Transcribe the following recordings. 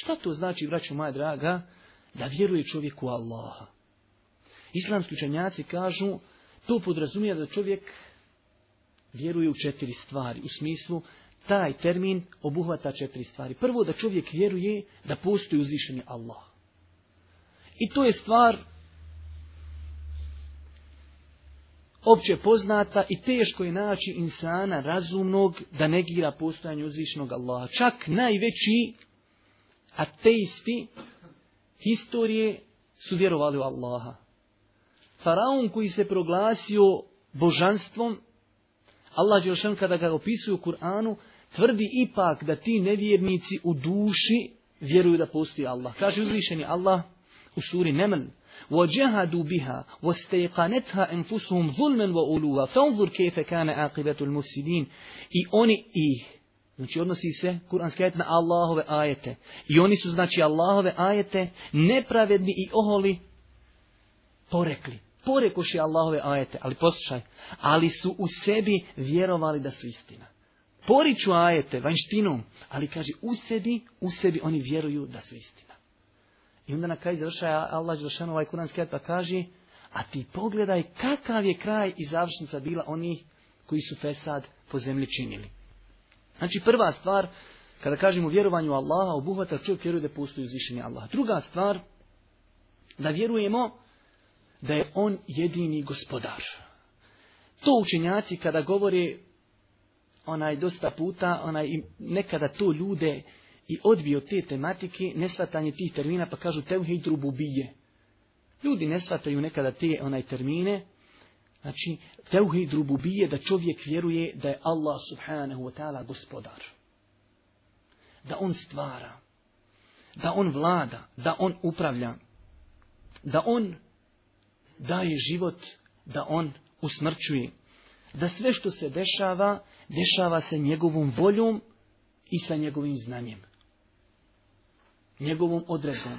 Šta to znači, vraću moja draga, da vjeruje čovjek u Allaha? Islamski učenjaci kažu, to podrazumije da čovjek vjeruje u četiri stvari. U smislu, taj termin obuhvata četiri stvari. Prvo, da čovjek vjeruje da postoji uzvišeni Allah. I to je stvar opće poznata i teško je naći insana razumnog da negira postojanje uzvišenog Allaha. Čak najveći ateisti historije su vjerovali u Allaha. Faraon koji se proglasio božanstvom, Allah Đelšan kada ga opisuje u Kur'anu, tvrdi ipak da ti nevjernici u duši vjeruju da postoji Allah. Kaže uzvišeni Allah u suri Neman. وَجَهَدُوا بِهَا وَسْتَيْقَنَتْهَا أَنْفُسُهُمْ ظُلْمًا وَأُلُوَا فَانْظُرْ كَيْفَ كَانَ عَقِبَةُ الْمُفْسِدِينَ I oni ih Znači odnosi se kuranski ajet na Allahove ajete. I oni su znači Allahove ajete nepravedni i oholi porekli. Porekoši Allahove ajete, ali poslušaj, ali su u sebi vjerovali da su istina. Poriču ajete, vanštinom, ali kaže u sebi, u sebi oni vjeruju da su istina. I onda na kraju završaja Allah Đelšanu ovaj kuranski ajet pa kaže, a ti pogledaj kakav je kraj i završnica bila onih koji su Fesad po zemlji činili. Znači prva stvar, kada kažemo vjerovanju Allaha, obuhvata čovjek vjeruje da postoji uzvišenje Allaha. Druga stvar, da vjerujemo da je On jedini gospodar. To učenjaci kada govore onaj dosta puta, onaj i nekada to ljude i odbio te tematike, nesvatanje tih termina, pa kažu tevhid rububije. Ljudi ne shvataju nekada te onaj termine, Znači, teuhid rububije da čovjek vjeruje da je Allah subhanahu wa ta'ala gospodar. Da on stvara. Da on vlada. Da on upravlja. Da on daje život. Da on usmrćuje. Da sve što se dešava, dešava se njegovom voljom i sa njegovim znanjem. Njegovom odredbom.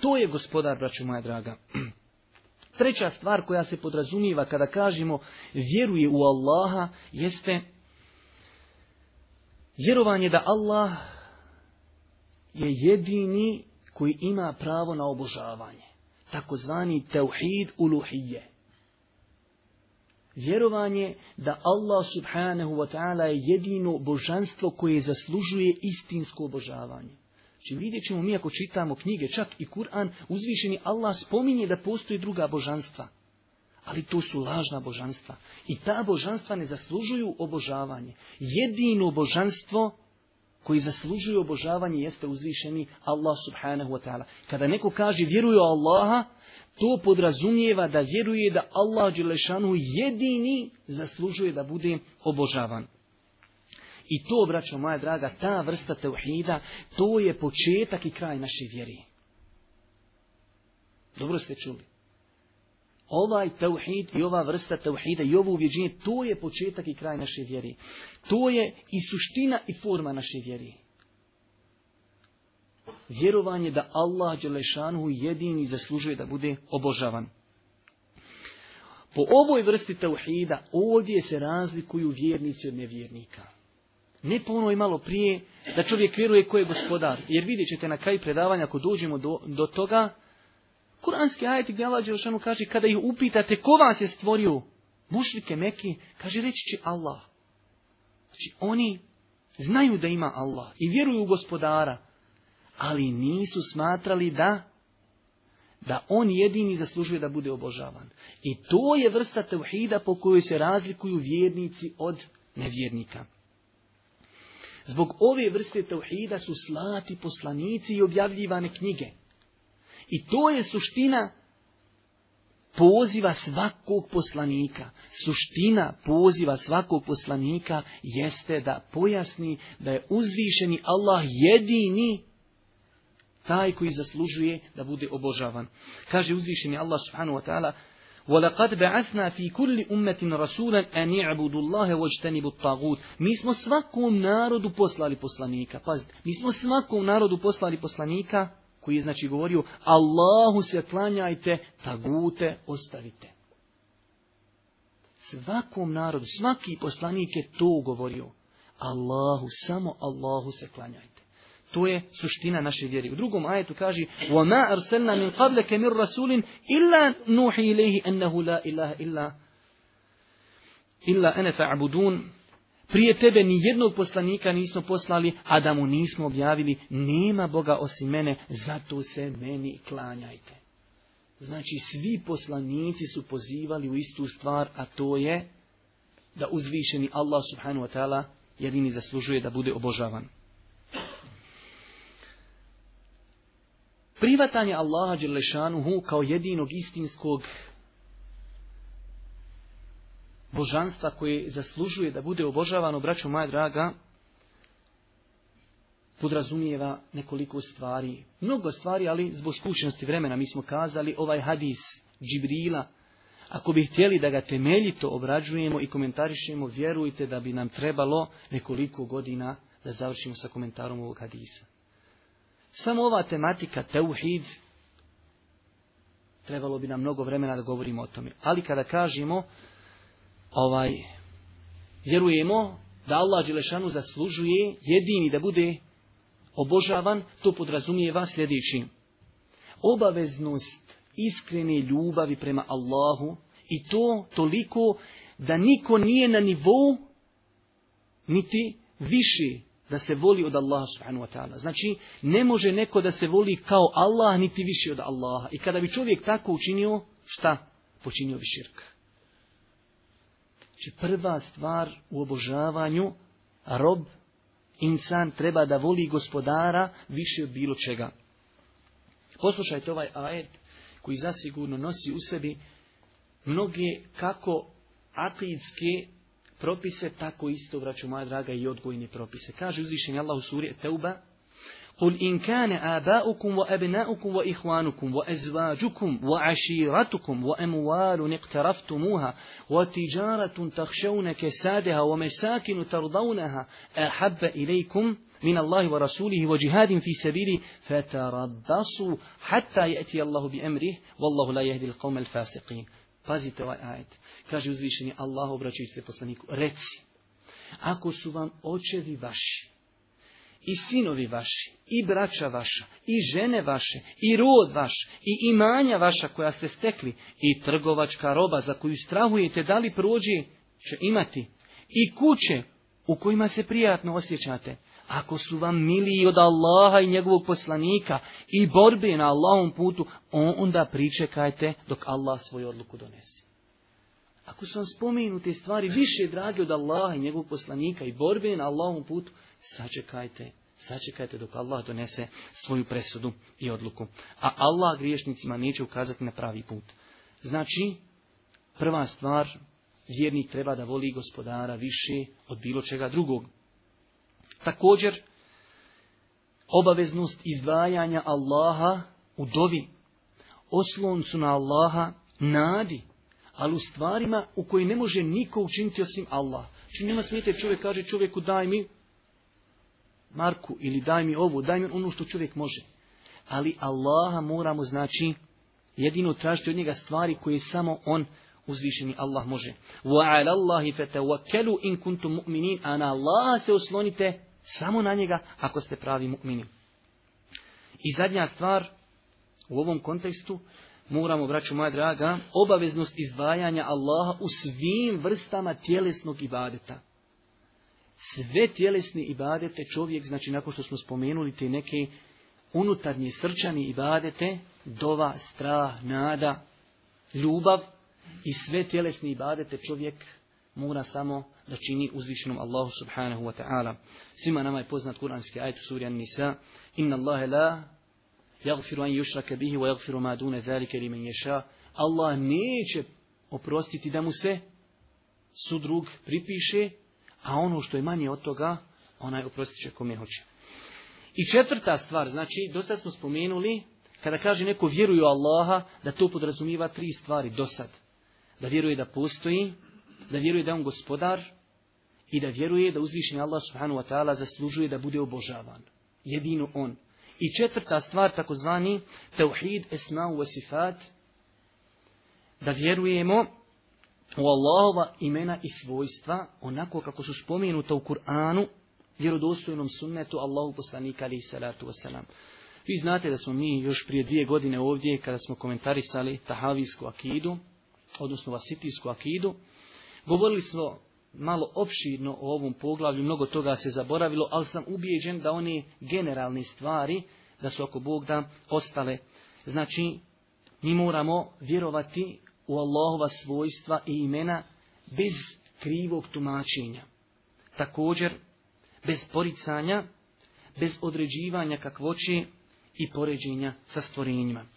To je gospodar, braću moja draga. Treća stvar koja se podrazumijeva kada kažemo vjeruje u Allaha jeste vjerovanje da Allah je jedini koji ima pravo na obožavanje. Takozvani teuhid uluhije. Vjerovanje da Allah subhanahu wa ta'ala je jedino božanstvo koje zaslužuje istinsko obožavanje. Znači vidjet ćemo mi ako čitamo knjige, čak i Kur'an, uzvišeni Allah spominje da postoji druga božanstva. Ali to su lažna božanstva. I ta božanstva ne zaslužuju obožavanje. Jedino božanstvo koji zaslužuju obožavanje jeste uzvišeni Allah subhanahu wa ta'ala. Kada neko kaže vjeruju Allaha, to podrazumijeva da vjeruje da Allah Đelešanu jedini zaslužuje da bude obožavan. I to, braćo moja draga, ta vrsta teuhida, to je početak i kraj naše vjeri. Dobro ste čuli. Ovaj teuhid i ova vrsta teuhida i ovo uvjeđenje, to je početak i kraj naše vjeri. To je i suština i forma naše vjeri. Vjerovanje da Allah Đelešanu jedini zaslužuje da bude obožavan. Po ovoj vrsti tauhida ovdje se razlikuju vjernici od nevjernika ne po ono i malo prije, da čovjek vjeruje ko je gospodar. Jer vidjet ćete na kraj predavanja, ako dođemo do, do toga, kuranski ajeti gdje Allah Đelšanu kaže, kada ih upitate ko vas je stvorio, mušlike meki, kaže, reći će Allah. Znači, oni znaju da ima Allah i vjeruju u gospodara, ali nisu smatrali da da on jedini zaslužuje da bude obožavan. I to je vrsta tevhida po kojoj se razlikuju vjernici od nevjernika. Zbog ove vrste tauhida su slati poslanici i objavljivane knjige. I to je suština poziva svakog poslanika. Suština poziva svakog poslanika jeste da pojasni da je uzvišeni Allah jedini taj koji zaslužuje da bude obožavan. Kaže uzvišeni Allah subhanahu wa ta'ala, وَلَقَدْ بَعَثْنَا فِي كُلِّ أُمَّةٍ رَسُولًا أَنْ يَعْبُدُوا اللَّهَ وَاجْتَنِبُوا الطَّاغُوتَ Mi smo svakom narodu poslali poslanika. Pazite, mi smo svakom narodu poslali poslanika koji je znači govorio Allahu se klanjajte, tagute ostavite. Svakom narodu, svaki poslanik je to govorio. Allahu, samo Allahu se klanjajte. To je suština naše vjere. U drugom ajetu kaže: "Wa ma arsalna min qablika min rasulin illa nuhi ilayhi annahu la ilaha illa illa ana fa'budun." Prije tebe ni jednog poslanika nismo poslali, a da mu nismo objavili, nema Boga osim mene, zato se meni klanjajte. Znači, svi poslanici su pozivali u istu stvar, a to je da uzvišeni Allah subhanu wa ta'ala jedini zaslužuje da bude obožavan. Privatanje Allaha Đerlešanuhu kao jedinog istinskog božanstva koje zaslužuje da bude obožavano, braću moja draga, podrazumijeva nekoliko stvari. Mnogo stvari, ali zbog skućnosti vremena mi smo kazali ovaj hadis Džibrila. Ako bi htjeli da ga temeljito obrađujemo i komentarišemo, vjerujte da bi nam trebalo nekoliko godina da završimo sa komentarom ovog hadisa. Samo ova tematika, teuhid, trebalo bi nam mnogo vremena da govorimo o tome. Ali kada kažemo, ovaj, vjerujemo da Allah Đelešanu zaslužuje jedini da bude obožavan, to podrazumije vas sljedeći. Obaveznost iskrene ljubavi prema Allahu i to toliko da niko nije na nivou niti više da se voli od Allaha subhanahu wa ta'ala. Znači, ne može neko da se voli kao Allah, niti više od Allaha. I kada bi čovjek tako učinio, šta? Počinio bi širk. Znači, prva stvar u obožavanju, rob, insan, treba da voli gospodara više od bilo čega. Poslušajte ovaj ajet koji zasigurno nosi u sebi mnoge kako akidske propise, tako isto, vraću moja draga, i odgojne propise. Kaže uzvišenje Allah u suri Teuba, قل إن كان آباؤكم وأبناؤكم وإخوانكم وأزواجكم وعشيرتكم وأموال اقترفتموها وتجارة تخشون كسادها ومساكن ترضونها أحب إليكم من الله ورسوله وجهاد في سبيله فتربصوا حتى يأتي الله بأمره والله لا يهدي القوم الفاسقين Pazite ovaj ajet. Kaže uzvišenje Allah obraćajući se poslaniku. Reci, ako su vam očevi vaši, i sinovi vaši, i braća vaša, i žene vaše, i rod vaš, i imanja vaša koja ste stekli, i trgovačka roba za koju strahujete da li prođe, će imati, i kuće u kojima se prijatno osjećate, Ako su vam miliji od Allaha i njegovog poslanika i borbe na Allahom putu, onda pričekajte dok Allah svoju odluku donese. Ako su vam spomenute stvari više drage od Allaha i njegovog poslanika i borbe na Allahom putu, sačekajte, sačekajte dok Allah donese svoju presudu i odluku. A Allah griješnicima neće ukazati na pravi put. Znači, prva stvar, vjernik treba da voli gospodara više od bilo čega drugog. Također, obaveznost izdvajanja Allaha u dovi, oslon su na Allaha, nadi, ali u stvarima u koje ne može niko učiniti osim Allah. Či znači, nema smijete, čovjek kaže čovjeku daj mi Marku ili daj mi ovo, daj mi ono što čovjek može. Ali Allaha moramo znači jedino tražiti od njega stvari koje samo on uzvišeni Allah može. Wa ala Allahi fatawakkalu in kuntum mu'minin. Ana Allah se oslonite samo na njega ako ste pravi mukmini. I zadnja stvar u ovom kontekstu, moramo, braću moja draga, obaveznost izdvajanja Allaha u svim vrstama tjelesnog ibadeta. Sve tjelesne ibadete čovjek, znači nakon što smo spomenuli te neke unutarnje srčani ibadete, dova, strah, nada, ljubav i sve tjelesne ibadete čovjek mora samo da čini uzvišenom Allahu subhanahu wa ta'ala. Svima nama je poznat kuranski ajet u suri An-Nisa. Inna Allahe la jagfiru an yushraka bihi wa jagfiru ma dune zalike li men ješa. Allah neće oprostiti da mu se sudrug pripiše, a ono što je manje od toga, onaj oprostit će kome hoće. I četvrta stvar, znači, dosta smo spomenuli, kada kaže neko vjeruju Allaha, da to podrazumiva tri stvari do sad. Da vjeruje da postoji, da vjeruje da je on gospodar i da vjeruje da uzvišenje Allah subhanahu wa ta'ala zaslužuje da bude obožavan. Jedino on. I četvrta stvar, takozvani tauhid esma u sifat, da vjerujemo u Allahova imena i svojstva, onako kako su spomenuta u Kur'anu, vjerodostojnom sunnetu Allahu poslanika alihi salatu wasalam. Vi znate da smo mi još prije dvije godine ovdje, kada smo komentarisali tahavijsku akidu, odnosno vasitijsku akidu, Govorili smo malo opširno o ovom poglavlju, mnogo toga se zaboravilo, ali sam ubijeđen da one generalne stvari, da su oko Bog da ostale. Znači, mi moramo vjerovati u Allahova svojstva i imena bez krivog tumačenja. Također, bez poricanja, bez određivanja kakvoće i poređenja sa stvorenjima.